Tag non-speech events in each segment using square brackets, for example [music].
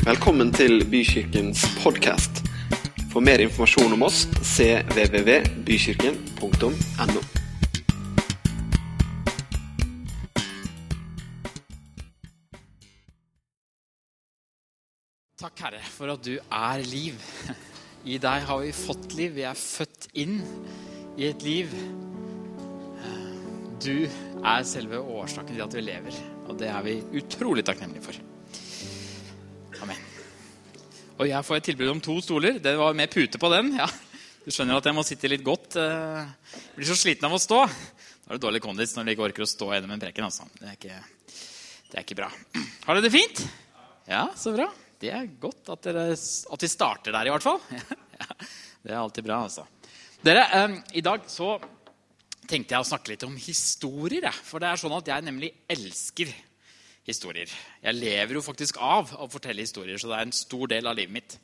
Velkommen til Bykirkens podkast. For mer informasjon om oss cvvvbykirken.no. Takk, Herre, for at du er liv. I deg har vi fått liv. Vi er født inn i et liv. Du er selve årsaken til at vi lever, og det er vi utrolig takknemlige for. Og jeg får et tilbud om to stoler. Det var med pute på den. ja. Du skjønner at jeg må sitte litt godt. Jeg blir så sliten av å stå. Da er det dårlig kondis når du ikke orker å stå gjennom en preken. Altså. Det, er ikke, det er ikke bra. Har dere det fint? Ja, så bra. Det er godt at, dere, at vi starter der, i hvert fall. [laughs] Ja, det er alltid bra, altså. Dere, eh, I dag så tenkte jeg å snakke litt om historier. For det er sånn at jeg nemlig elsker historier. Jeg lever jo faktisk av å fortelle historier, så det er en stor del av livet mitt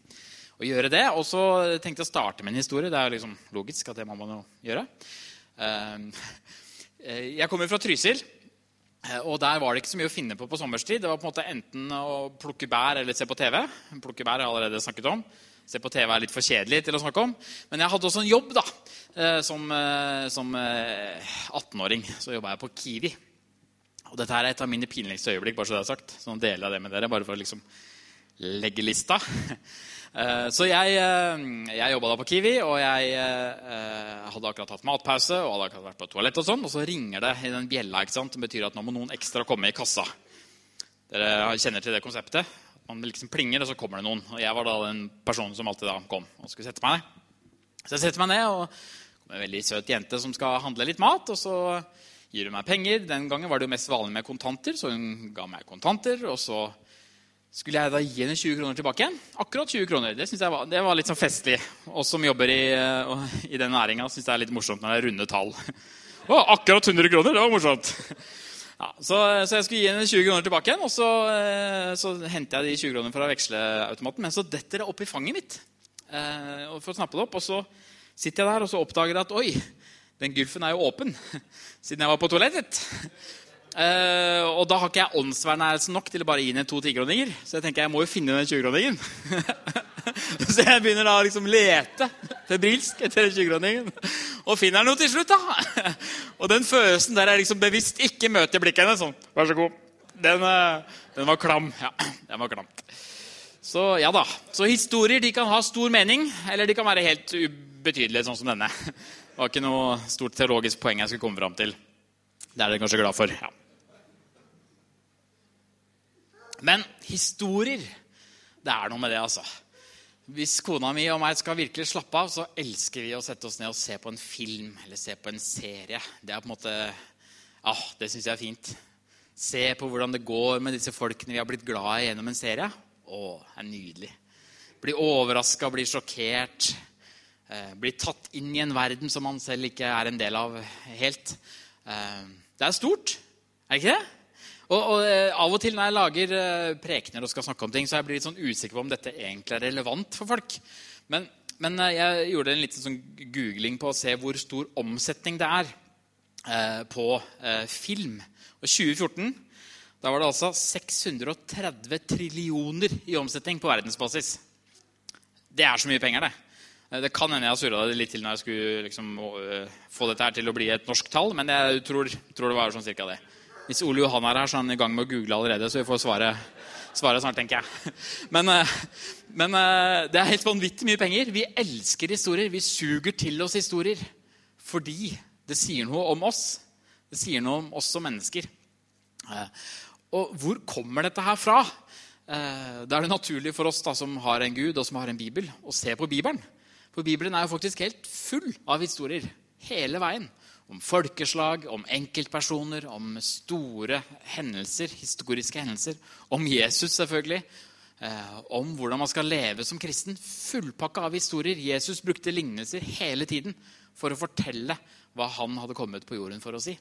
å gjøre det. Og så tenkte jeg å starte med en historie. Det er jo liksom logisk at det må man jo gjøre. Eh, Jeg kommer fra Trysil. Eh, Og der var det ikke så mye å finne på på sommerstid. Det var på en måte enten å plukke bær eller se på TV. Plukke bær har jeg allerede snakket om. Se på TV er litt for kjedelig til å snakke om. Men jeg hadde også en jobb da, eh, som, som eh, 18-åring. Så jobba jeg på Kiwi. Og dette er et av mine pinligste øyeblikk. bare Så det er sagt. Så nå deler jeg det med dere, bare for å liksom legge lista. [laughs] Eh, Så jeg, eh, jeg jobba da på Kiwi, og jeg eh, hadde akkurat hatt matpause og hadde akkurat vært på toalett og sånn, og så ringer det i den bjella. ikke sant? Det betyr at nå må noen ekstra komme i kassa. Dere kjenner til det konseptet? Man liksom plinger, og så kommer det noen. Og jeg var da den personen som alltid da kom og skulle sette meg ned. Så jeg setter meg ned, og det kommer en veldig søt jente som skal handle litt mat. Og så gir hun meg penger. Den gangen var det jo mest vanlig med kontanter, så hun ga meg kontanter. Og så skulle jeg da gi henne 20 kroner tilbake igjen. Akkurat 20 kroner. Det var, det var litt sånn festlig. Oss som jobber i, eh, i den næringa, syns det er litt morsomt når det er runde tall. [laughs] Å, akkurat 100 kroner! Det var morsomt. [laughs] Ja, så, så jeg skulle gi henne 20 kroner tilbake igjen, og så, eh, så henter jeg de 20 kronene fra veksleautomaten. Men så detter det opp i fanget mitt eh, for å snappe det opp. Og så sitter jeg der og så oppdager jeg at oi, den gulfen er jo åpen [laughs] siden jeg var på toalettet. Uh, og da har ikke jeg åndsvernærelse nok til å bare gi henne to tikroninger. Så jeg tenker jeg må jo finne den 20-kroningen. [laughs] så jeg begynner da å liksom lete febrilsk etter den 20-kroningen. Og finner den jo til slutt, da. [laughs] og den følelsen der jeg liksom bevisst ikke møter blikket hennes sånn Vær så god. Den, uh, den var klam. Ja, den var klam. Så ja da. Så historier de kan ha stor mening, eller de kan være helt ubetydelige, sånn som denne. Det var ikke noe stort teologisk poeng jeg skulle komme fram til. Det er dere kanskje glad for. ja. Men historier, det er noe med det, altså. Hvis kona mi og meg skal virkelig slappe av, så elsker vi å sette oss ned og se på en film eller se på en serie. Det er på en måte ah, Det syns jeg er fint. Se på hvordan det går med disse folkene vi har blitt glad i gjennom en serie. Å, det er nydelig. Bli overraska, bli sjokkert. Eh, bli tatt inn i en verden som man selv ikke er en del av helt. Eh, det er stort, er ikke det? Og, og eh, Av og til når jeg lager prekener og skal snakke om ting, så jeg blir litt sånn usikker på om dette egentlig er relevant for folk. Men, men jeg gjorde en liten sånn googling på å se hvor stor omsetning det er på film. Og 2014 da var det altså 630 trillioner i omsetning på verdensbasis. Det er så mye penger, det. Eh, Det kan hende jeg surra det litt til når jeg skulle liksom, få dette her til å bli et norsk tall, men jeg tror, tror det var sånn cirka det. Hvis Ole Johan er her, så er han i gang med å google allerede, så vi får svaret, svaret snart, tenker jeg. [laughs] Men, øh, men øh, det er helt vanvittig mye penger. Vi elsker historier. Vi suger til oss historier fordi det sier noe om oss. Det sier noe om oss som mennesker. Eh, Og hvor kommer dette her fra? Eh, Da er det naturlig for oss da, som har en Gud og som har en bibel, å se på Bibelen. For Bibelen er jo faktisk helt full av historier hele veien. Om folkeslag, om enkeltpersoner, om store hendelser, historiske hendelser. Om Jesus, selvfølgelig. Eh, om hvordan man skal leve som kristen. Fullpakka av historier. Jesus brukte lignelser hele tiden for å fortelle hva han hadde kommet på jorden for å si.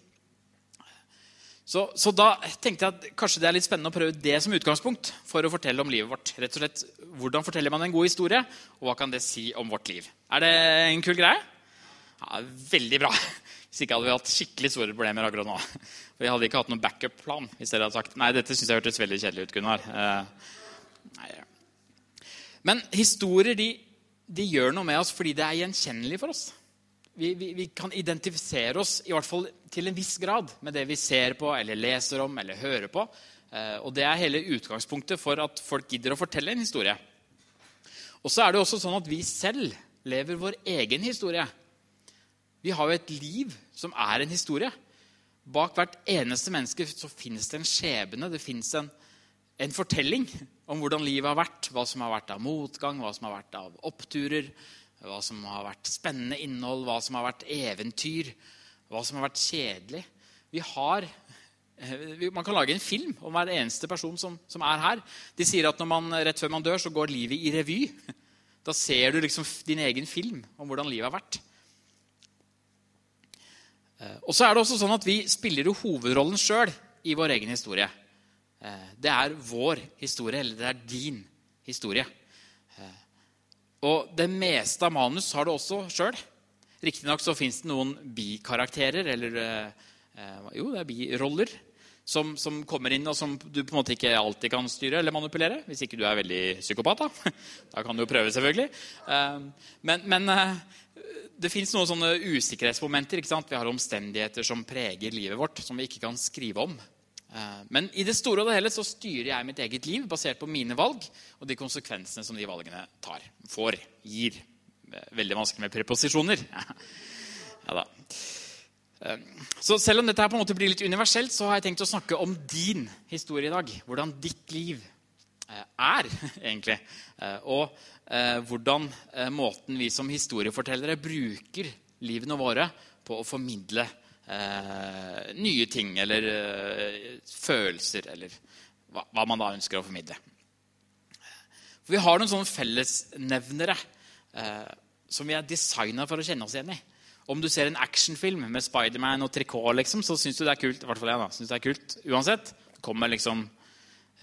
Så, så da tenkte jeg at kanskje det er litt spennende å prøve det som utgangspunkt for å fortelle om livet vårt. Rett og slett, Hvordan forteller man en god historie, og hva kan det si om vårt liv? Er det en kul greie? Ja, Veldig bra. Hvis ikke hadde vi hatt skikkelig store problemer akkurat nå. Vi hadde ikke hatt noen backup-plan. hvis dere hadde sagt, Nei, dette syns jeg hørtes veldig kjedelig ut, Gunnar. Eh, Men historier de, de gjør noe med oss fordi det er gjenkjennelig for oss. Vi, vi, vi, kan identifisere oss i hvert fall til en viss grad med det vi ser på eller leser om eller hører på. Eh, og Det er hele utgangspunktet for at folk gidder å fortelle en historie. Og så er det også sånn at vi selv lever vår egen historie. Vi har jo et liv som er en historie. Bak hvert eneste menneske så finnes det en skjebne, det finnes en, en fortelling om hvordan livet har vært. Hva som har vært av motgang, hva som har vært av oppturer, hva som har vært spennende innhold, hva som har vært eventyr, hva som har vært kjedelig. Vi har, eh, man kan lage en film om hver eneste person som, som er her. De sier at man, rett før man dør, så går livet i revy. Da ser du liksom din egen film om hvordan livet har vært. Eh, og så er det også sånn at Vi spiller jo hovedrollen sjøl i vår egen historie. Eh, det er vår historie, eller det er din historie. Eh, og det meste av manus har du også sjøl. Riktignok fins det noen bikarakterer, eller jo, det er biroller, som, som, kommer inn, og som du på en måte ikke alltid kan styre eller manipulere. Hvis ikke du er veldig psykopat. Da, [laughs] da kan du jo prøve, selvfølgelig. Men, men det fins noen sånne usikkerhetsmomenter. ikke sant? Vi har omstendigheter som preger livet vårt, som vi ikke kan skrive om. Eh, men i det store og det hele så styrer jeg mitt eget liv basert på mine valg og de konsekvensene som de valgene tar, får, gir. Veldig vanskelig med preposisjoner. [laughs] ja da. Eh, så selv om dette her på en måte blir litt universelt, så har jeg tenkt å snakke om din historie i dag. Hvordan ditt liv eh, er, [laughs] egentlig. Og hvordan måten vi som historiefortellere bruker livene våre på å formidle eh, nye ting eller eh, følelser, eller hva, hva, man da ønsker å formidle. For vi har noen sånne fellesnevnere eh, som vi er designa for å kjenne oss igjen i. Om du ser en actionfilm med Spiderman og trikot, liksom, så syns du det er kult. I hvert fall jeg da, synes det er kult uansett. Kommer liksom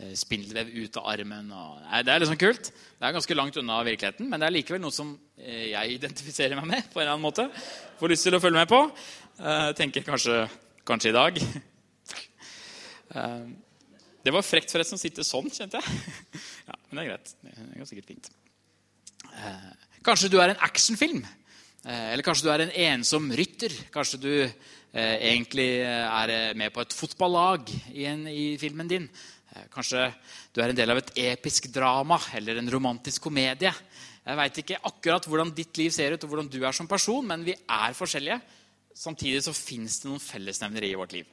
Eh, spindelvev ut av armen. Og, nei, det er liksom kult. Det er ganske langt unna virkeligheten, men det er likevel noe som eh, jeg identifiserer meg med. på en eller annen måte. Får lyst til å følge med på. Uh, tenker kanskje, kanskje i dag. Uh, [laughs] det var frekt forresten å sitte sånn, kjente jeg. [laughs] ja, Men det er greit. Det er sikkert fint. Uh, kanskje du er en actionfilm. Eller kanskje du er en ensom rytter. Kanskje du egentlig er med på et fotballag i, en, i filmen din. Eh, kanskje du er en del av et episk drama eller en romantisk komedie. Jeg veit ikke akkurat hvordan ditt liv ser ut, og hvordan du er som person, men vi er forskjellige. Samtidig så fins det noen fellesnevnere i vårt liv.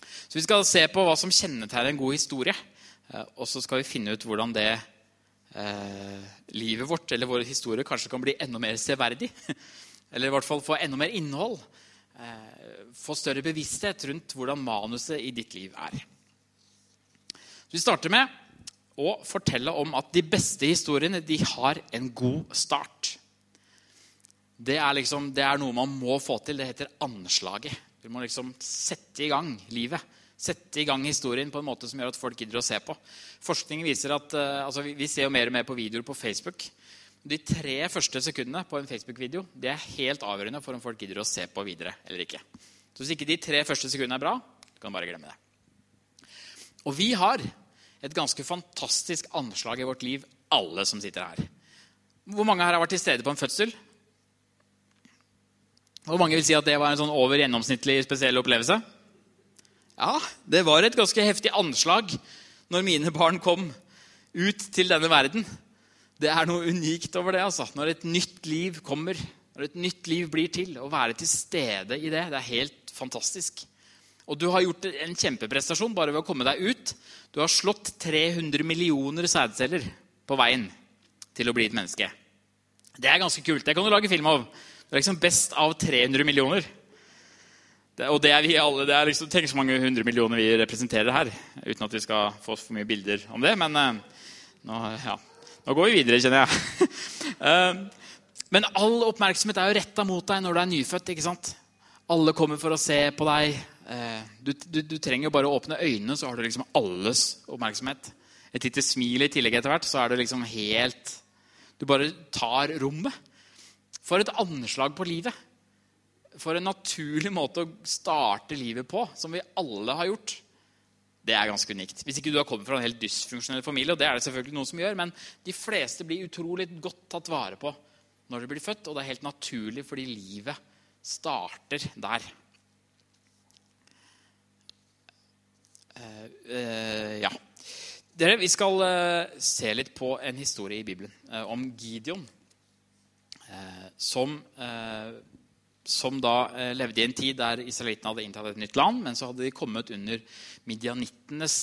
Så Vi skal se på hva som kjennetegner en god historie. Eh, og så skal vi finne ut hvordan det eh, livet vårt eller våre historier kanskje kan bli enda mer severdig. [laughs] Eller i hvert fall få enda mer innhold. Eh, få større bevissthet rundt hvordan manuset i ditt liv er. Vi starter med å fortelle om at de beste historiene de har en god start. Det er, liksom, det er noe man må få til. Det heter anslaget. Du må liksom sette i gang livet. Sette i gang historien på en måte som gjør at folk gidder å se på. Forskning viser at, uh, altså Vi ser jo mer og mer på videoer på Facebook. De tre første sekundene på en Facebook-video det er helt avgjørende for om folk gidder å se på videre eller ikke. Så Hvis ikke de tre første sekundene er bra, kan du bare glemme det. Og vi har et ganske fantastisk anslag i vårt liv, alle som sitter her. Hvor mange her har vært til stede på en fødsel? Hvor mange vil si at det var en sånn over gjennomsnittlig spesiell opplevelse? Ja, det var et ganske heftig anslag når mine barn kom ut til denne verden. Det er noe unikt over det. altså. Når et nytt liv kommer, når et nytt liv blir til, å være til stede i det, det er helt fantastisk. Og du har gjort en kjempeprestasjon bare ved å komme deg ut. Du har slått 300 millioner sædceller på veien til å bli et menneske. Det er ganske kult. Det kan du lage film av. Du er liksom best av 300 millioner. Det, og det er vi alle. Det er liksom, Tenk så mange hundre millioner vi representerer her. Uten at vi skal få for mye bilder om det. Men eh, nå, ja. nå, går vi videre, kjenner jeg. uh, [laughs] men all oppmerksomhet er jo retta mot deg når du er nyfødt. ikke sant? Alle kommer for å se på deg. Eh, du, du, du, trenger bare å åpne øynene, så har du liksom alles oppmerksomhet. Et lite smil i tillegg etter hvert, så er du liksom helt Du bare tar rommet. For et anslag på livet. For en naturlig måte å starte livet på, som vi alle har gjort. Det er ganske unikt. Hvis ikke du har kommet fra en helt dysfunksjonell familie, og det er det selvfølgelig noen som gjør, men de fleste blir utrolig godt tatt vare på når de blir født, og det er helt naturlig fordi livet starter der. Uh, uh, ja. Dere, Vi skal uh, se litt på en historie i Bibelen om Gideon. Som som da eh, levde i en tid der israelittene hadde inntatt et nytt land, men så hadde de kommet under midianittenes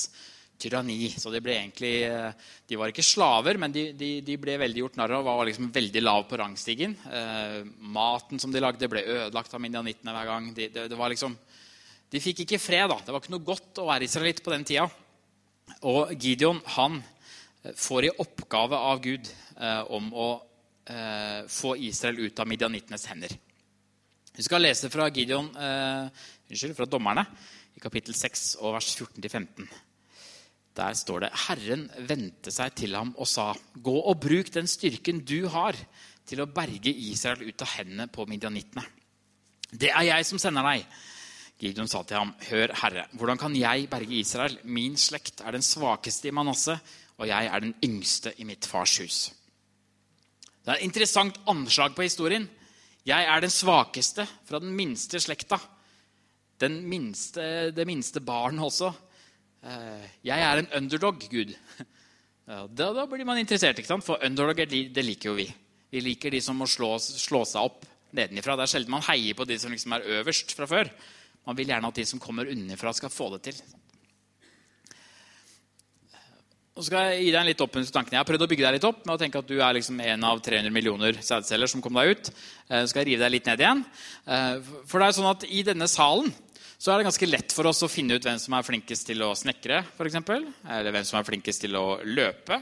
tyranni. Så de ble egentlig, eh, de var ikke slaver, men de, de, de ble veldig gjort narr av var liksom veldig lav på rangstigen. Eh, maten som de lagde, ble ødelagt av midjanittene hver gang. De, det, det var liksom, de fikk ikke fred. da. Det var ikke noe godt å være israelitt på den tida. Og Gideon han eh, får i oppgave av Gud eh, om å eh, få Israel ut av midianittenes hender. Vi skal lese fra Gideon, eh, unnskyld, fra Dommerne, i kapittel 6 og vers 14-15. Der står det Herren vendte seg til ham og sa, Gå og bruk den styrken du har, til å berge Israel ut av hendene på midjanittene. Det er jeg som sender deg. Gideon sa til ham, Hør, Herre, hvordan kan jeg berge Israel? Min slekt er den svakeste i Manasseh, og jeg er den yngste i mitt fars hus. Det er et interessant anslag på historien. Jeg er den svakeste fra den minste slekta. Den minste, det minste barn også. Eh, jeg er en underdog, Gud. Da, da blir man interessert, ikke sant? for underdogger det liker jo vi. Vi liker de som må slå, slå seg opp nedenifra. Det er sjelden man heier på de som liksom er øverst fra før. Man vil gjerne at de som kommer underfra skal få det til. Nå skal Jeg gi deg en litt opp tanken. Jeg har prøvd å bygge deg litt opp med å tenke at du er liksom en av 300 millioner sædceller som kom deg ut. Eh, så skal jeg rive deg litt ned igjen. Eh, for det er sånn at I denne salen så er det ganske lett for oss å finne ut hvem som er flinkest til å snekre. Eksempel. Eller hvem som er flinkest til å løpe.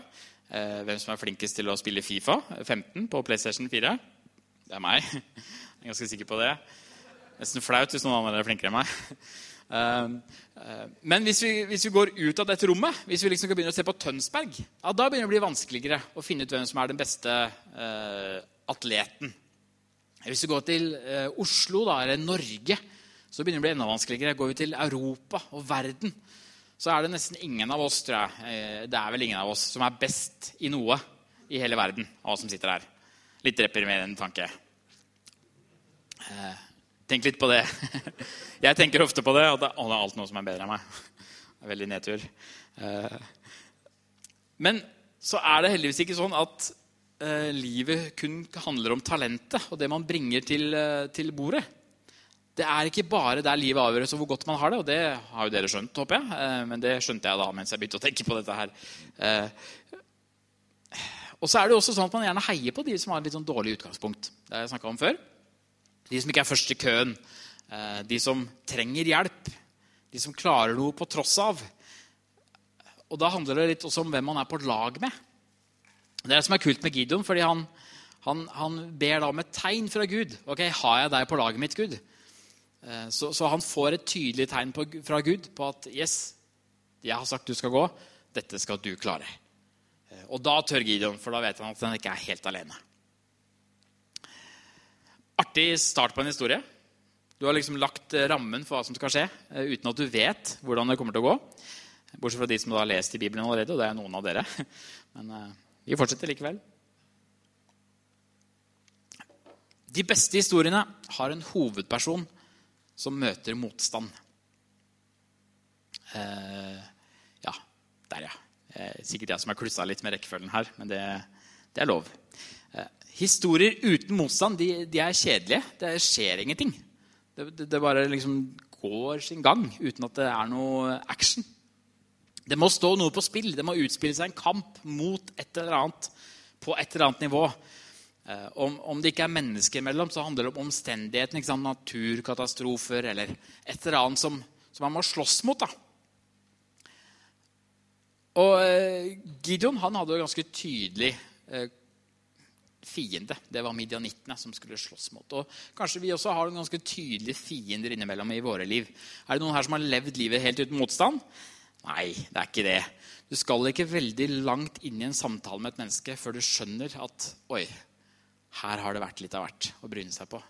Eh, hvem som er flinkest til å spille Fifa 15 på PlayStation 4. Det er meg. [laughs] Jeg er ganske sikker på det. Nesten flaut hvis noen andre er flinkere enn meg. Ehm, eh, men hvis vi, hvis vi, går ut av dette rommet, hvis vi liksom begynner å se på Tønsberg, ja, da begynner det å bli vanskeligere å finne ut hvem som er den beste uh, atleten. Hvis vi går til uh, Oslo da, eller Norge, så begynner det å bli enda vanskeligere. Går vi til Europa og verden, så er det nesten ingen av oss tror jeg, det er vel ingen av oss, som er best i noe i hele verden av oss som sitter her. Litt deprimerende tanke. Uh, Tenk litt på det. [laughs] Jeg tenker ofte på det, og det er alt noe som er bedre enn meg. [laughs] Det er veldig nedtur. Eh, men så er det heldigvis ikke sånn at eh, livet kun handler om talentet og det man bringer til, eh, til bordet. Det er ikke bare der livet avgjøres og hvor godt man har det. Og det har jo dere skjønt, håper jeg. Men det skjønte jeg da mens jeg begynte å tenke på dette her. Og så er det også sånn at man gjerne heier på de som har et litt sånn dårlig utgangspunkt. Det har jeg om før. De som ikke er først i køen. Eh, de som trenger hjelp. De som klarer noe på tross av. Og da handler det litt også om hvem man er på lag med. Det er det som er kult med Gideon, fordi han, han, han ber da om et tegn fra Gud. Ok, Har jeg deg på laget mitt, Gud? Eh, så, så han får et tydelig tegn på, fra Gud på at yes, jeg har sagt du skal gå. Dette skal du klare. Eh, og da tør Gideon, for da vet han at han ikke er helt alene. Artig start på en historie. Du har liksom lagt eh, rammen for hva som skal skje, eh, uten at du vet hvordan det kommer til å gå. Bortsett fra de som har lest i Bibelen allerede, og det er noen av dere. [laughs] Men uh, vi fortsetter likevel. De beste historiene har en hovedperson som møter motstand. Uh, ja, der, ja. Sikkert jeg som har klussa litt med rekkefølgen her, men det, det er lov. Historier uten motstand de, de, er kjedelige. Det skjer ingenting. Det, det, det, bare liksom går sin gang uten at det er noe action. Det må stå noe på spill. Det må utspille seg en kamp mot et eller annet på et eller annet nivå. Eh, om, om, det ikke er mennesker imellom, så handler det om omstendighetene. Naturkatastrofer eller et eller annet som, som man må slåss mot. da. Og eh, Gideon han hadde jo ganske tydelig eh, fiende. Det var midjanittene som skulle slåss mot. Og Kanskje vi også har noen ganske tydelige fiender innimellom i våre liv. Er det noen her som har levd livet helt uten motstand? Nei, det er ikke det. Du skal ikke veldig langt inn i en samtale med et menneske før du skjønner at oi, her har det vært litt av hvert å bryne seg på.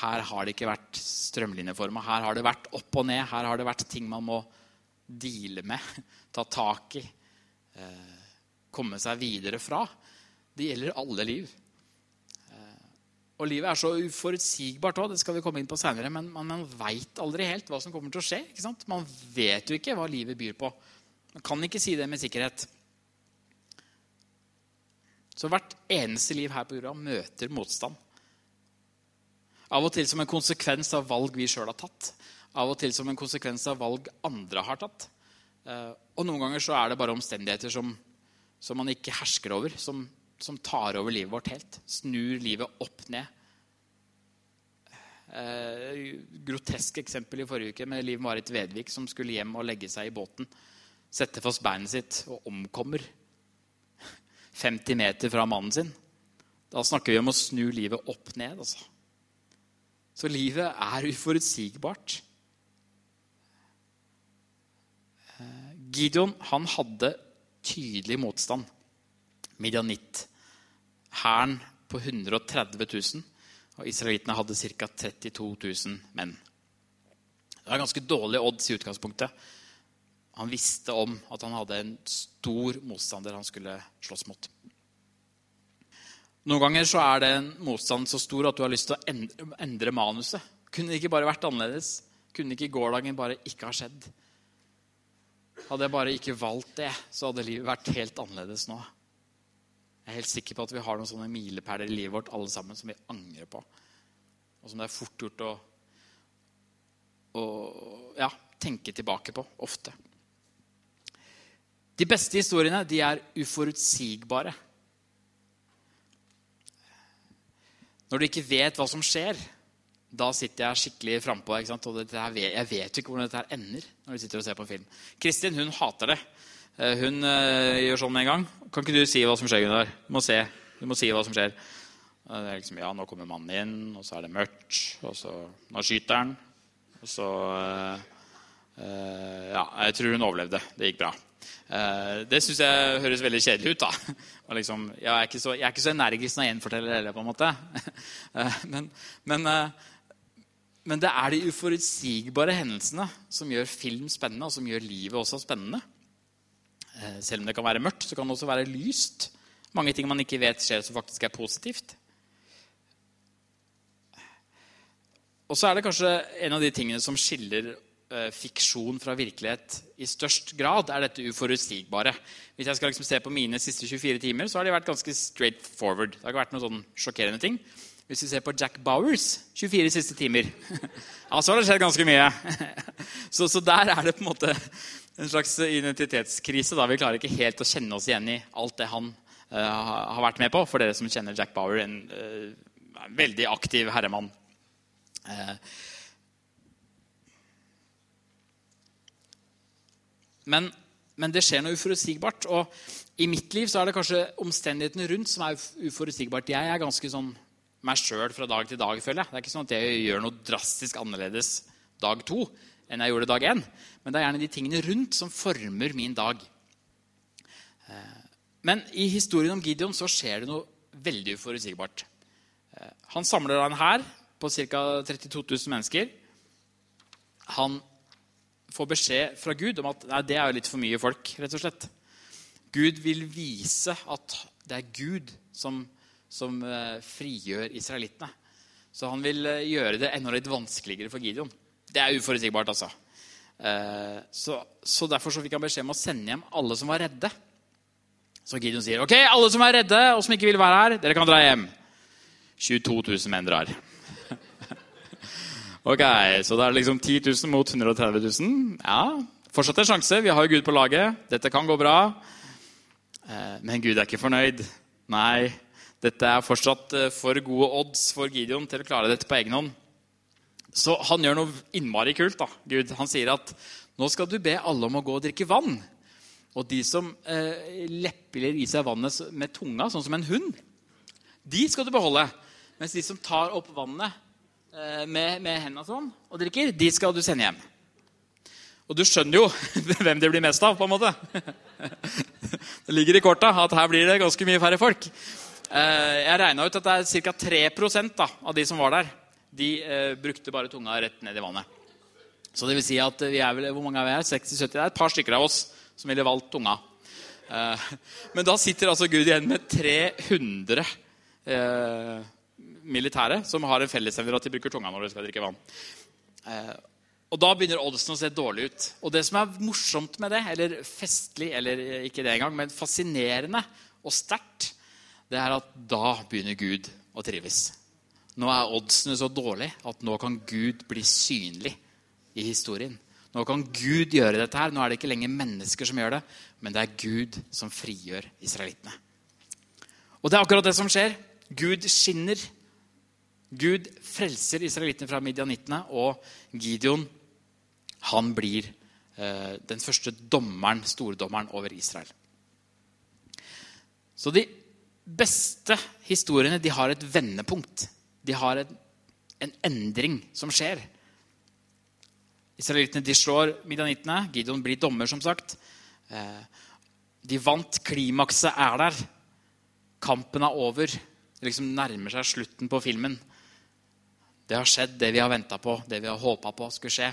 Her har det ikke vært strømlinjeforma. Her har det vært opp og ned. Her har det vært ting man må deale med, ta tak i, eh, komme seg videre fra. Det gjelder alle liv. Eh, og livet er så uforutsigbart òg, det skal vi komme inn på seinere, men man, man veit aldri helt hva som kommer til å skje. ikke sant? Man vet jo ikke hva livet byr på. Man kan ikke si det med sikkerhet. Så hvert eneste liv her på jorda møter motstand. Av og til som en konsekvens av valg vi sjøl har tatt. Av og til som en konsekvens av valg andre har tatt. Eh, og noen ganger så er det bare omstendigheter som, som man ikke hersker over, som, som, tar over livet vårt helt. Snur livet opp ned. Eh, grotesk eksempel i forrige uke med Liv Marit Vedvik som skulle hjem og legge seg i båten. Sette fast beinet sitt og omkommer [laughs] 50 meter fra mannen sin. Da snakker vi om å snu livet opp ned. Altså. Så livet er uforutsigbart. Eh, Gideon han hadde tydelig motstand. Midianitt. Hæren på 130 000. Og israelittene hadde ca. 32 000 menn. Det var ganske dårlige odds i utgangspunktet. Han visste om at han hadde en stor motstander han skulle slåss mot. Noen ganger så er det en motstand så stor at du har lyst til å endre manuset. Kunne det ikke bare vært annerledes? Kunne ikke gårsdagen bare ikke ha skjedd? Hadde jeg bare ikke valgt det, så hadde livet vært helt annerledes nå. Jeg er helt sikker på at vi har noen sånne milepæler i livet vårt alle sammen som vi angrer på. Og som det er fort gjort å, å ja, tenke tilbake på ofte. De beste historiene de er uforutsigbare. Når du ikke vet hva som skjer, da sitter jeg skikkelig frampå. Og jeg vet jo ikke hvordan dette her ender. når du sitter og ser på film. Kristin hun hater det. Eh, hun uh, gjør sånn med en gang. Kan ikke du si hva som skjer, Gunnar? Du må se. Du må si hva som skjer. Er liksom, ja, Nå kommer mannen inn, og så er det mørkt. og så, Nå skyter han. Og så Ja, jeg tror hun overlevde. Det gikk bra. Det syns jeg høres veldig kjedelig ut. da. [laughs] Liksom, jeg, er ikke så, jeg er ikke så energisk når jeg gjenforteller heller, på en måte. [laughs] men, men, men, det er de uforutsigbare hendelsene som gjør film spennende, og som gjør livet også spennende. Selv om det kan være mørkt, så kan det også være lyst. Mange ting man ikke vet skjer, som faktisk er positivt. Og så er det kanskje en av de tingene som skiller Eh, fiksjon fra virkelighet i størst grad, er dette uforutsigbare. Hvis jeg skal liksom se på mine siste 24 timer, så har de vært ganske straight forward. Det har ikke vært noen sånn sjokkerende ting. Hvis vi ser på Jack Bowers 24 siste timer, [laughs] ja, så har det skjedd ganske mye. [laughs] Så, så, der er det på en måte en slags identitetskrise. da Vi klarer ikke helt å kjenne oss igjen i alt det han uh, har vært med på. For dere som kjenner Jack Bower, en uh, veldig aktiv herremann. Uh, Men, men, det skjer noe uforutsigbart. Og i mitt liv så er det kanskje omstendighetene rundt som er uforutsigbart. Jeg er ganske sånn meg sjøl fra dag til dag, føler jeg. Det er ikke sånn at jeg gjør noe drastisk annerledes dag to enn jeg gjorde dag én. Men det er gjerne de tingene rundt som former min dag. Eh, men i historien om Gideon så skjer det noe veldig uforutsigbart. Eh, han samler en hær på ca. 32 000 mennesker. Han får beskjed fra Gud om at nei, det er jo litt for mye folk. rett og slett. Gud vil vise at det er Gud som, som uh, frigjør israelittene. Så han vil gjøre det enda litt vanskeligere for Gideon. Det er uforutsigbart, altså. Uh, så, så, derfor så fikk han beskjed om å sende hjem alle som var redde. Så Gideon sier ok, alle som er redde og som ikke vil være her, dere kan dra hjem. 22 000 menn drar. [laughs] Ok, Så da er det liksom 10 000 mot 130 000. Ja, fortsatt en sjanse. Vi har jo Gud på laget. Dette kan gå bra. Eh, men Gud er ikke fornøyd. Nei, dette er fortsatt eh, for gode odds for Gideon til å klare dette på egen hånd. Så han gjør noe innmari kult. da, Gud. Han sier at nå skal du be alle om å gå og drikke vann. Og de som eh, lepper i seg vannet med tunga, sånn som en hund, de skal du beholde. Mens de som tar opp vannet Eh, med, med hendene sånn og drikker, de skal du sende hjem. Og du skjønner jo [laughs] hvem det blir mest av, på en måte. [laughs] Det ligger i korta at her blir det ganske mye færre folk. Eh, jeg regna ut at det er ca. 3 da, av de som var der, de eh, brukte bare tunga rett ned i vannet. Så det vil si at vi er vel, hvor mange er vi her? 60-70? Det er et par stykker av oss som ville valgt tunga. Eh, [laughs] men da sitter altså Gud igjen med 300 eh, militære som har en fellesevne at de bruker tunga når de skal drikke vann. Og Da begynner oddsen å se dårlig ut. Og det som er morsomt med det, eller festlig, eller ikke det engang, men fascinerende og sterkt, det er at da begynner Gud å trives. Nå er oddsene så dårlige at nå kan Gud bli synlig i historien. Nå kan Gud gjøre dette her. Nå er det ikke lenger mennesker som gjør det, men det er Gud som frigjør israelittene. Og det er akkurat det som skjer. Gud skinner. Gud frelser israelittene fra midjanittene, og Gideon han blir eh, den første dommeren, stordommeren over Israel. Så de beste historiene de har et vendepunkt. De har en, en endring som skjer. Israelittene de slår midjanittene. Gideon blir dommer, som sagt. Eh, de vant. Klimakset er der. Kampen er over. Det liksom nærmer seg slutten på filmen. Det har skjedd, det vi har venta på, det vi har håpa på skulle skje.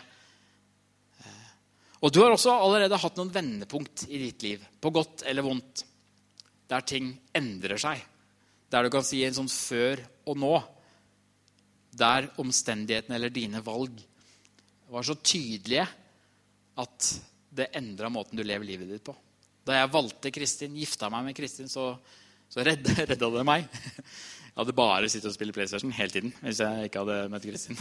Og du har også allerede hatt noen vendepunkt i ditt liv, på godt eller vondt, der ting endrer seg. Der du kan si en sånn før og nå. Der omstendighetene eller dine valg var så tydelige at det endra måten du lever livet ditt på. Da jeg valgte Kristin, gifta meg med Kristin, så, så redda, [laughs] det meg. Jeg hadde bare sittet og spilt PlayStation hele tiden hvis jeg ikke hadde møtt Kristin.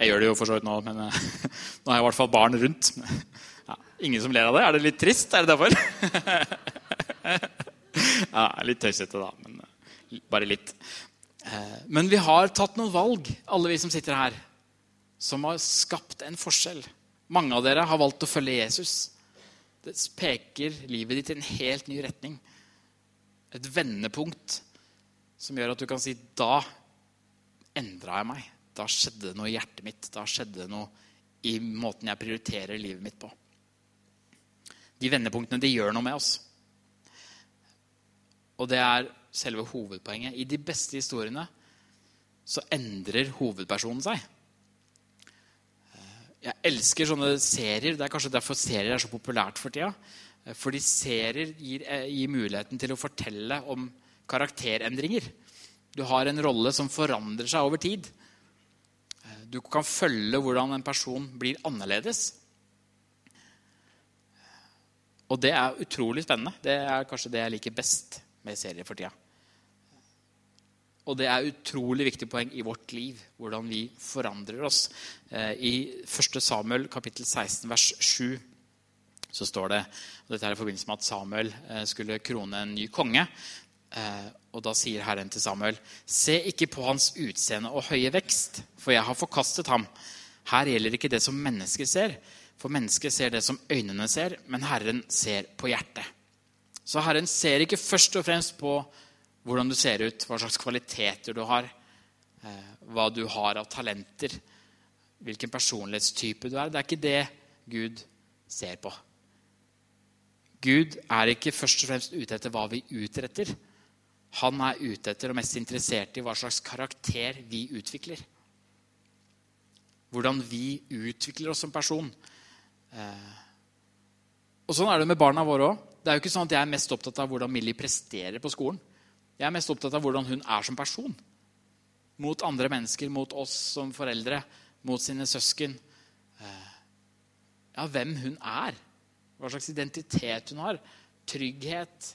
Jeg gjør det jo for så vidt nå, men uh, [laughs] nå har jeg i hvert fall barn rundt. Ja, ingen som ler av det? Er det litt trist? Er det derfor? [laughs] ja, litt tøysete, da. Men uh, bare litt. Uh, men vi har tatt noen valg, alle vi som sitter her, som har skapt en forskjell. Mange av dere har valgt å følge Jesus. Det peker livet ditt i en helt ny retning. Et vendepunkt som gjør at du kan si da endra jeg meg. Da skjedde det noe i hjertet mitt. Da skjedde det noe i måten jeg prioriterer livet mitt på. De vendepunktene de gjør noe med oss. Og det er selve hovedpoenget. I de beste historiene så endrer hovedpersonen seg. Jeg elsker sånne serier. Det er kanskje derfor serier er så populært for tida. Fordi serier gir, gir muligheten til å fortelle om karakterendringer. Du har en rolle som forandrer seg over tid. Du kan følge hvordan en person blir annerledes. Og det er utrolig spennende. Det er kanskje det jeg liker best med serier for tida. Og det er utrolig viktig poeng i vårt liv, hvordan vi forandrer oss. Eh, I 1. Samuel kapittel 16 vers 7 så står det og Dette er i forbindelse med at Samuel eh, skulle krone en ny konge. Eh, og da sier Herren til Samuel.: Se ikke på hans utseende og høye vekst, for jeg har forkastet ham. Her gjelder ikke det som mennesker ser, for mennesker ser det som øynene ser, men Herren ser på hjertet. Så Herren ser ikke først og fremst på hvordan du ser ut, hva slags kvaliteter du har, eh, hva du har av talenter, hvilken personlighetstype du er. Det er ikke det Gud ser på. Gud er ikke først og fremst ute etter hva vi utretter. Han er ute etter og mest interessert i hva slags karakter vi utvikler. Hvordan vi utvikler oss som person. Eh, og Sånn er det med barna våre òg. Det er jo ikke sånn at Jeg er mest opptatt av hvordan Millie presterer på skolen. Jeg er mest opptatt av hvordan hun er som person. Mot andre mennesker, mot oss som foreldre, mot sine søsken. Eh, ja, hvem hun er. Hva slags identitet hun har. Trygghet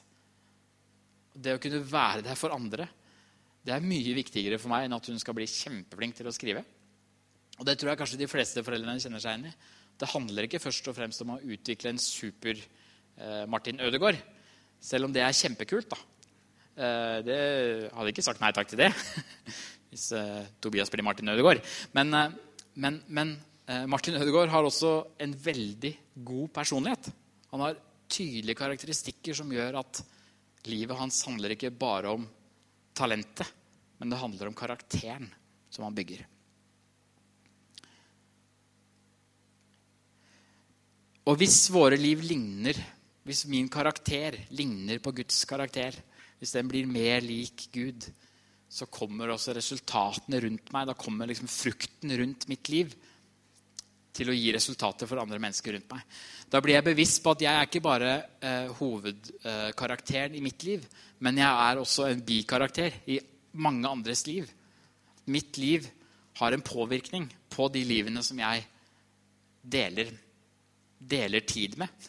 det å kunne være der for andre, det er mye viktigere for meg enn at hun skal bli kjempeflink til å skrive. Og det tror jeg kanskje de fleste foreldrene kjenner seg igjen i. Det handler ikke først og fremst om å utvikle en super Martin Ødegaard. Selv om det er kjempekult. da. Eh, det hadde ikke sagt nei takk til det [laughs] hvis eh, Tobias blir Martin Ødegaard. Men, eh, men, men eh, Martin Ødegaard har også en veldig god personlighet. Han har tydelige karakteristikker som gjør at livet hans handler ikke bare om talentet, men det handler om karakteren som han bygger. Og hvis våre liv ligner, hvis min karakter ligner på Guds karakter, hvis den blir mer lik Gud, så kommer også resultatene rundt meg. Da kommer liksom frukten rundt mitt liv. til å gi resultater for andre mennesker rundt meg. Da blir jeg bevisst på at jeg er ikke bare eh, hovedkarakteren i mitt liv, men jeg er også en bikarakter i mange andres liv. Mitt liv har en påvirkning på de livene som jeg deler, deler tid med.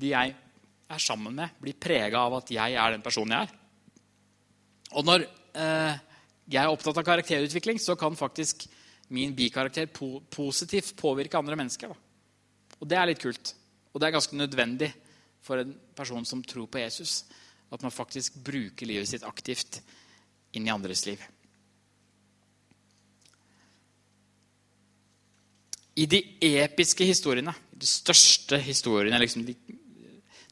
De jeg er sammen med, blir prega av at jeg er den personen jeg er. Og når eh, jeg er opptatt av karakterutvikling, så kan faktisk min bikarakter po positivt påvirke andre mennesker. Da. Og det er litt kult. Og det er ganske nødvendig for en person som tror på Jesus, at man faktisk bruker livet sitt aktivt inn i andres liv. I de episke historiene, de største historiene, liksom de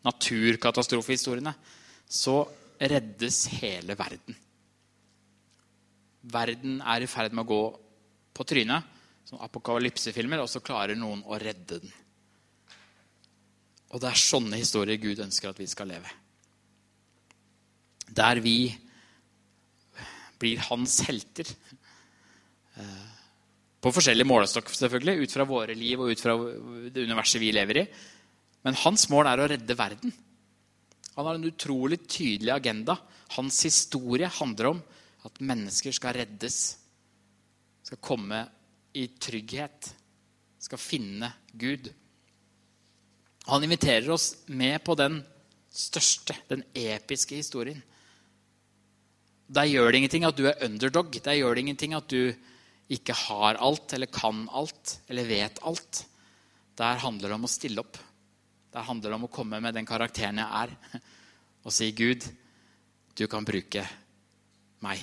naturkatastrofehistoriene, så reddes hele verden. Verden er i ferd med å gå på trynet, som apokalypsefilmer, og så klarer noen å redde den. Og det er sånne historier Gud ønsker at vi skal leve. Der vi blir hans helter. Eh, på forskjellig målestokk, selvfølgelig, ut fra våre liv og ut fra det universet vi lever i. Men hans mål er å redde verden. Han har en utrolig tydelig agenda. Hans historie handler om at mennesker skal reddes. Skal komme i trygghet. Skal finne Gud. Han inviterer oss med på den største, den episke historien. Der gjør det ingenting at du er underdog. Der gjør det ingenting at du ikke har alt eller kan alt eller vet alt. Der handler det om å stille opp. Der handler om å komme med den karakteren jeg er, [laughs] og si, 'Gud, du kan bruke meg.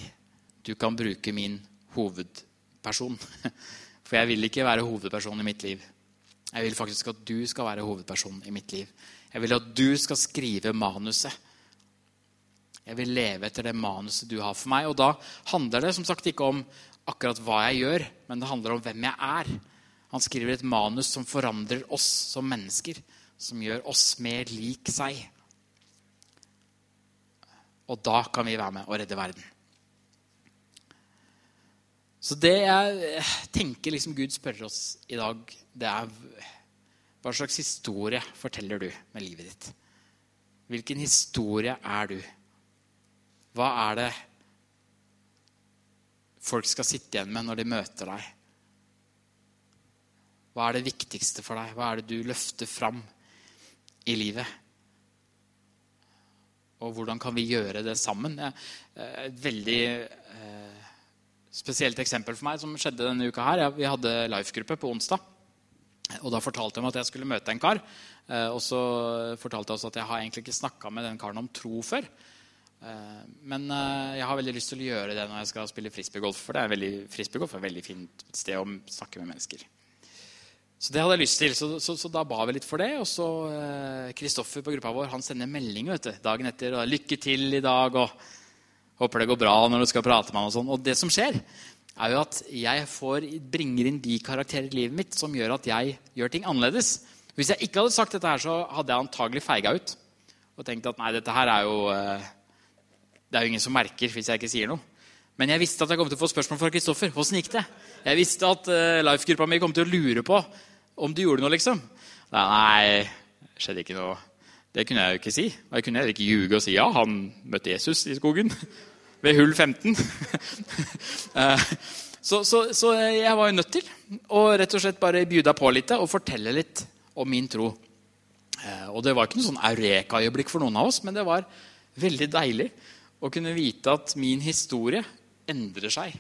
Du kan bruke min hovedperson.' [laughs] For jeg vil ikke være hovedperson i mitt liv. Jeg vil faktisk at du skal være hovedperson i mitt liv. Jeg vil at du skal skrive manuset jeg vil leve etter det manuset du har for meg. Og da handler det som sagt ikke om akkurat hva jeg gjør, men det handler om hvem jeg er. Han skriver et manus som forandrer oss som mennesker, som gjør oss mer lik seg. Og da kan vi være med og redde verden. Så det jeg tenker liksom Gud spør oss i dag, det er hva slags historie forteller du med livet ditt? Hvilken historie er du? Hva er det folk skal sitte igjen med når de møter deg? Hva er det viktigste for deg? Hva er det du løfter fram i livet? Og hvordan kan vi gjøre det sammen? Et veldig eh, spesielt eksempel for meg som skjedde denne uka her. Vi hadde life-gruppe på onsdag. Og Da fortalte jeg meg at jeg skulle møte en kar. Eh, og så fortalte jeg også at jeg har egentlig ikke snakka med den karen om tro før. Eh, men eh, jeg har veldig lyst til å gjøre det når jeg skal spille frisbeegolf. For det er veldig, frisbeegolf er et veldig fint sted å snakke med mennesker. Så det hadde jeg lyst til, så, så, så da ba vi litt for det. Og så Kristoffer eh, på gruppa vår han sender melding vet du, dagen etter. og 'Lykke til i dag', og 'Håper det går bra når du skal prate med ham', Og sånn. Og det som skjer, er jo at jeg får, bringer inn de karakterer i livet mitt som gjør at jeg gjør ting annerledes. Hvis jeg ikke hadde sagt dette her, så hadde jeg antagelig feiga ut. Og tenkt at nei, dette her er jo det er jo ingen som merker hvis jeg ikke sier noe. Men jeg visste at jeg kom til å få spørsmål fra Kristoffer. Åssen gikk det? Jeg visste at uh, life-gruppa mi kom til å lure på om du gjorde noe, liksom. Nei, det skjedde ikke noe. Det kunne jeg jo ikke si. Jeg kunne heller ikke ljuge og si ja, han møtte Jesus i skogen. Ved hull 15. [laughs] Eh, så, så, så, jeg var jo nødt til å rett og slett bare bjuda på litt og fortelle litt om min tro. Eh, og det var ikke noe sånn eureka-øyeblikk for noen av oss, men det var veldig deilig å kunne vite at min historie endrer seg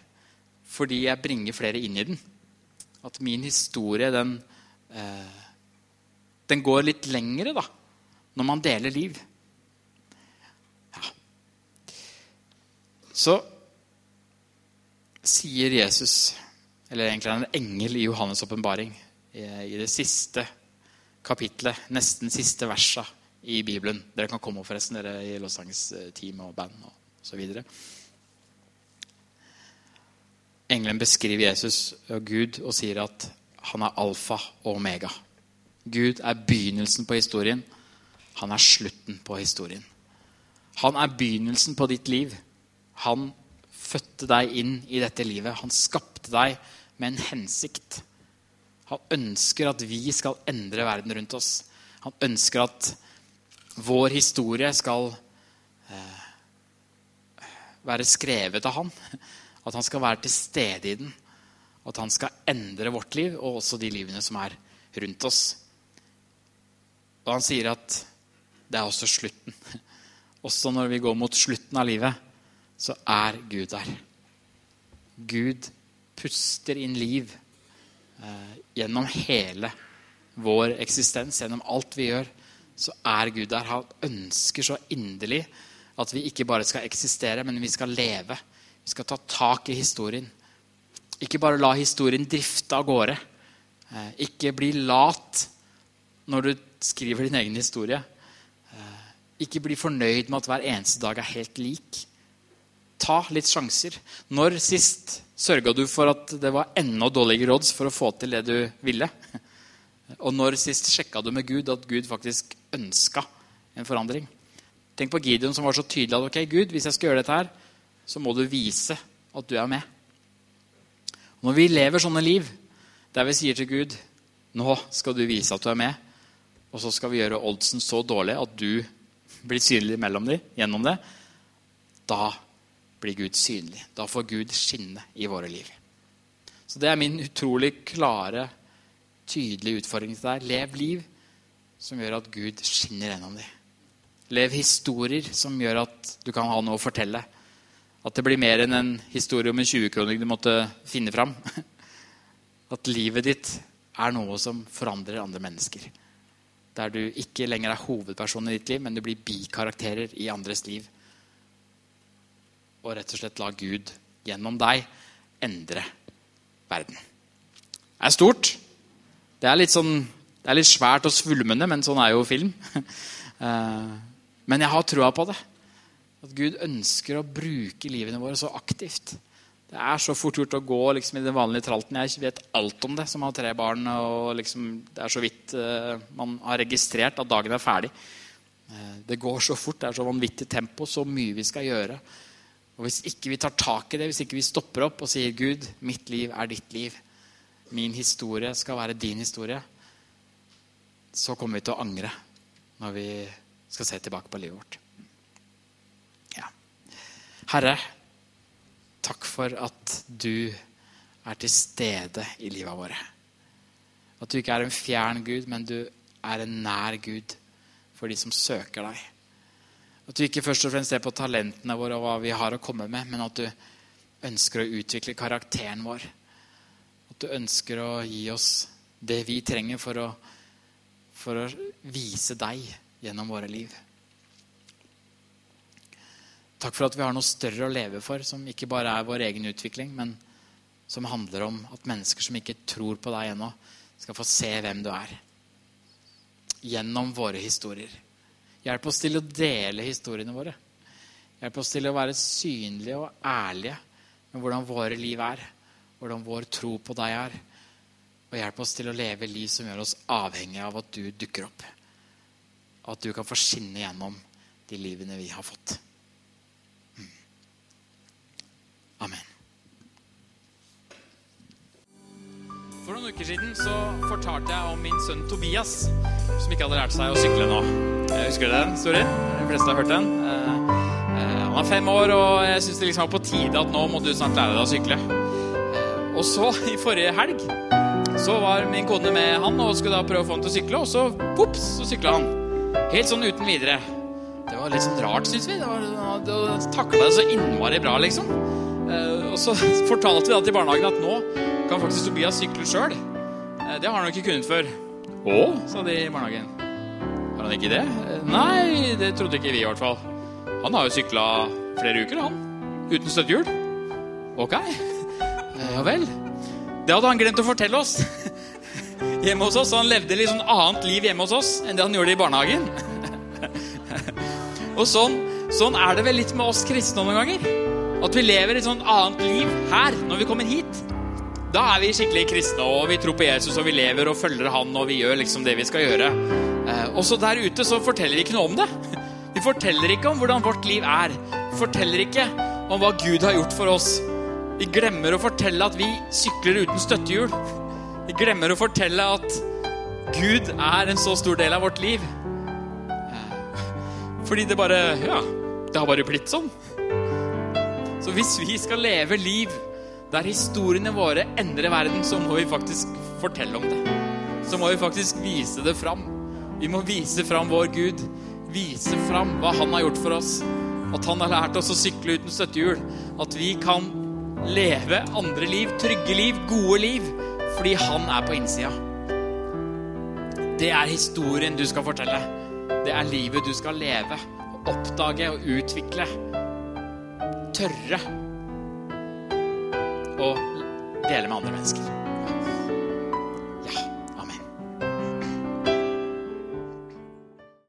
fordi jeg bringer flere inn i den. At min historie, den, eh, den går litt lengre da, når man deler liv. Ja. Så sier Jesus, eller egentlig er en engel i Johannes' åpenbaring, i det siste kapitlet, nesten siste versa i Bibelen. Dere kan komme opp forresten, dere i lovsangsteam og band og osv. Engelen beskriver Jesus og Gud og sier at han er alfa og omega. Gud er begynnelsen på historien. Han er slutten på historien. Han er begynnelsen på ditt liv. Han fødte deg inn i dette livet. Han skapte deg med en hensikt. Han ønsker at vi skal endre verden rundt oss. Han ønsker at vår historie skal eh, være skrevet av han. At han skal være til stede i den. At han skal endre vårt liv og også de livene som er rundt oss. Og han sier at det er også slutten. [laughs] Også når vi går mot slutten av livet, så er Gud der. Gud puster inn liv eh, gjennom hele vår eksistens, gjennom alt vi gjør, så er Gud der. Han ønsker så inderlig at vi ikke bare skal eksistere, men vi skal leve. Vi skal ta tak i historien. Ikke bare la historien drifte av gårde. Eh, ikke bli lat når du skriver din egen historie. Eh, ikke bli fornøyd med at hver eneste dag er helt lik. Ta litt sjanser. Når sist sørga du for at det var enda dårligere odds for å få til det du ville? Og når sist sjekka du med Gud at Gud faktisk ønska en forandring? Tenk på Gideon som var så tydelig at ok, Gud, hvis jeg skal gjøre dette her, så må du vise at du er med. Når vi lever sånne liv der vi sier til Gud nå skal du vise at du er med, og så skal vi gjøre oddsen så dårlig at du blir synlig mellom dem gjennom det, da blir Gud synlig. Da får Gud skinne i våre liv. Så det er min utrolig klare tydelige utfordring til deg. Lev liv som gjør at Gud skinner gjennom dem. Lev historier som gjør at du kan ha noe å fortelle. At det blir mer enn en historie om en 20-kroning du måtte finne fram. [laughs] At livet ditt er noe som forandrer andre mennesker. Der du ikke lenger er hovedperson i ditt liv, men du blir bikarakterer i andres liv. Og rett og slett la Gud gjennom deg endre verden. Det er stort. Det er litt, sånn, det er litt svært og svulmende, men sånn er jo film. [laughs] Eh, men jeg har trua på det. At Gud ønsker å bruke livene våre så aktivt. Det er så fort gjort å gå liksom, i den vanlige tralten. Jeg vet alt om det som har tre barn. og liksom, Det er så vidt uh, man har registrert at dagen er ferdig. Uh, det går så fort, det er så vanvittig tempo, så mye vi skal gjøre. Og Hvis ikke vi tar tak i det, hvis ikke vi stopper opp og sier Gud, mitt liv er ditt liv, min historie skal være din historie, så kommer vi til å angre når vi skal se tilbake på livet vårt. Herre, takk for at du er til stede i livet våre. At du ikke er en fjern Gud, men du er en nær Gud for de som søker deg. At du ikke først og fremst ser på talentene våre og hva vi har å komme med, men at du ønsker å utvikle karakteren vår at du ønsker å gi oss det vi trenger for å, for å vise deg gjennom våre liv. Takk for at vi har noe større å leve for, som ikke bare er vår egen utvikling, men som handler om at mennesker som ikke tror på deg ennå, skal få se hvem du er. Gjennom våre historier. Hjelp oss til å dele historiene våre. Hjelp oss til å være synlige og ærlige med hvordan våre liv er hvordan vår tro på deg er. Og hjelp oss til å leve liv som gjør oss avhengige av at du dukker opp. At du kan få skinne gjennom de livene vi har fått. Amen. For noen uker siden så fortalte jeg om min sønn Tobias, som ikke hadde lært seg å sykle nå. Jeg husker den historien? De fleste har hørt den. Eh, eh, han er fem år, og jeg syns det liksom var på tide at nå må du snart lære deg å sykle. Og så, i forrige helg, så var min kone med han og skulle da prøve å få han til å sykle, og så pops, så sykla han. Helt sånn uten videre. Det var litt sånn rart, syns vi. Det var, det takla det så innmari bra, liksom. Eh, og så [laughs] fortalte vi da til barnehagen at nå kan faktisk Tobias sykle sjøl. Eh, det har han jo ikke kunnet før. Å, sa de i barnehagen. Har han ikke det? Eh, nei, det trodde ikke vi i hvert fall. Han har jo sykla flere uker, han. Uten støttehjul. Ok. [laughs] Ja vel. Det hadde han glemt å fortelle oss [laughs] hjemme hos oss. Så han levde litt sånn annet liv hjemme hos oss enn det han gjorde i barnehagen. Og sånn, sånn er det vel litt med oss kristne noen ganger. At vi lever et sånn annet liv her når vi kommer hit. Da er vi skikkelig kristne, og vi tror på Jesus, og vi lever og følger han, og vi gjør liksom det vi skal gjøre. Eh, og så der ute så forteller vi ikke noe om det. [laughs] Vi forteller ikke om hvordan vårt liv er. Vi forteller ikke om hva Gud har gjort for oss. Vi glemmer å fortelle at vi sykler uten støttehjul. Vi glemmer å fortelle at Gud er en så stor del av vårt liv. [laughs] Fordi det bare Ja, det har bare blitt sånn. Så hvis vi skal leve liv der historiene våre endrer verden, så må vi faktisk fortelle om det. Så må vi faktisk vise det fram. Vi må vise fram vår Gud. Vise fram hva han har gjort for oss. At han har lært oss å sykle uten støttehjul. At vi kan leve andre liv, trygge liv, gode liv, fordi han er på innsida. Det er historien du skal fortelle. Det er livet du skal leve. Oppdage og utvikle. Tørre å dele med andre mennesker.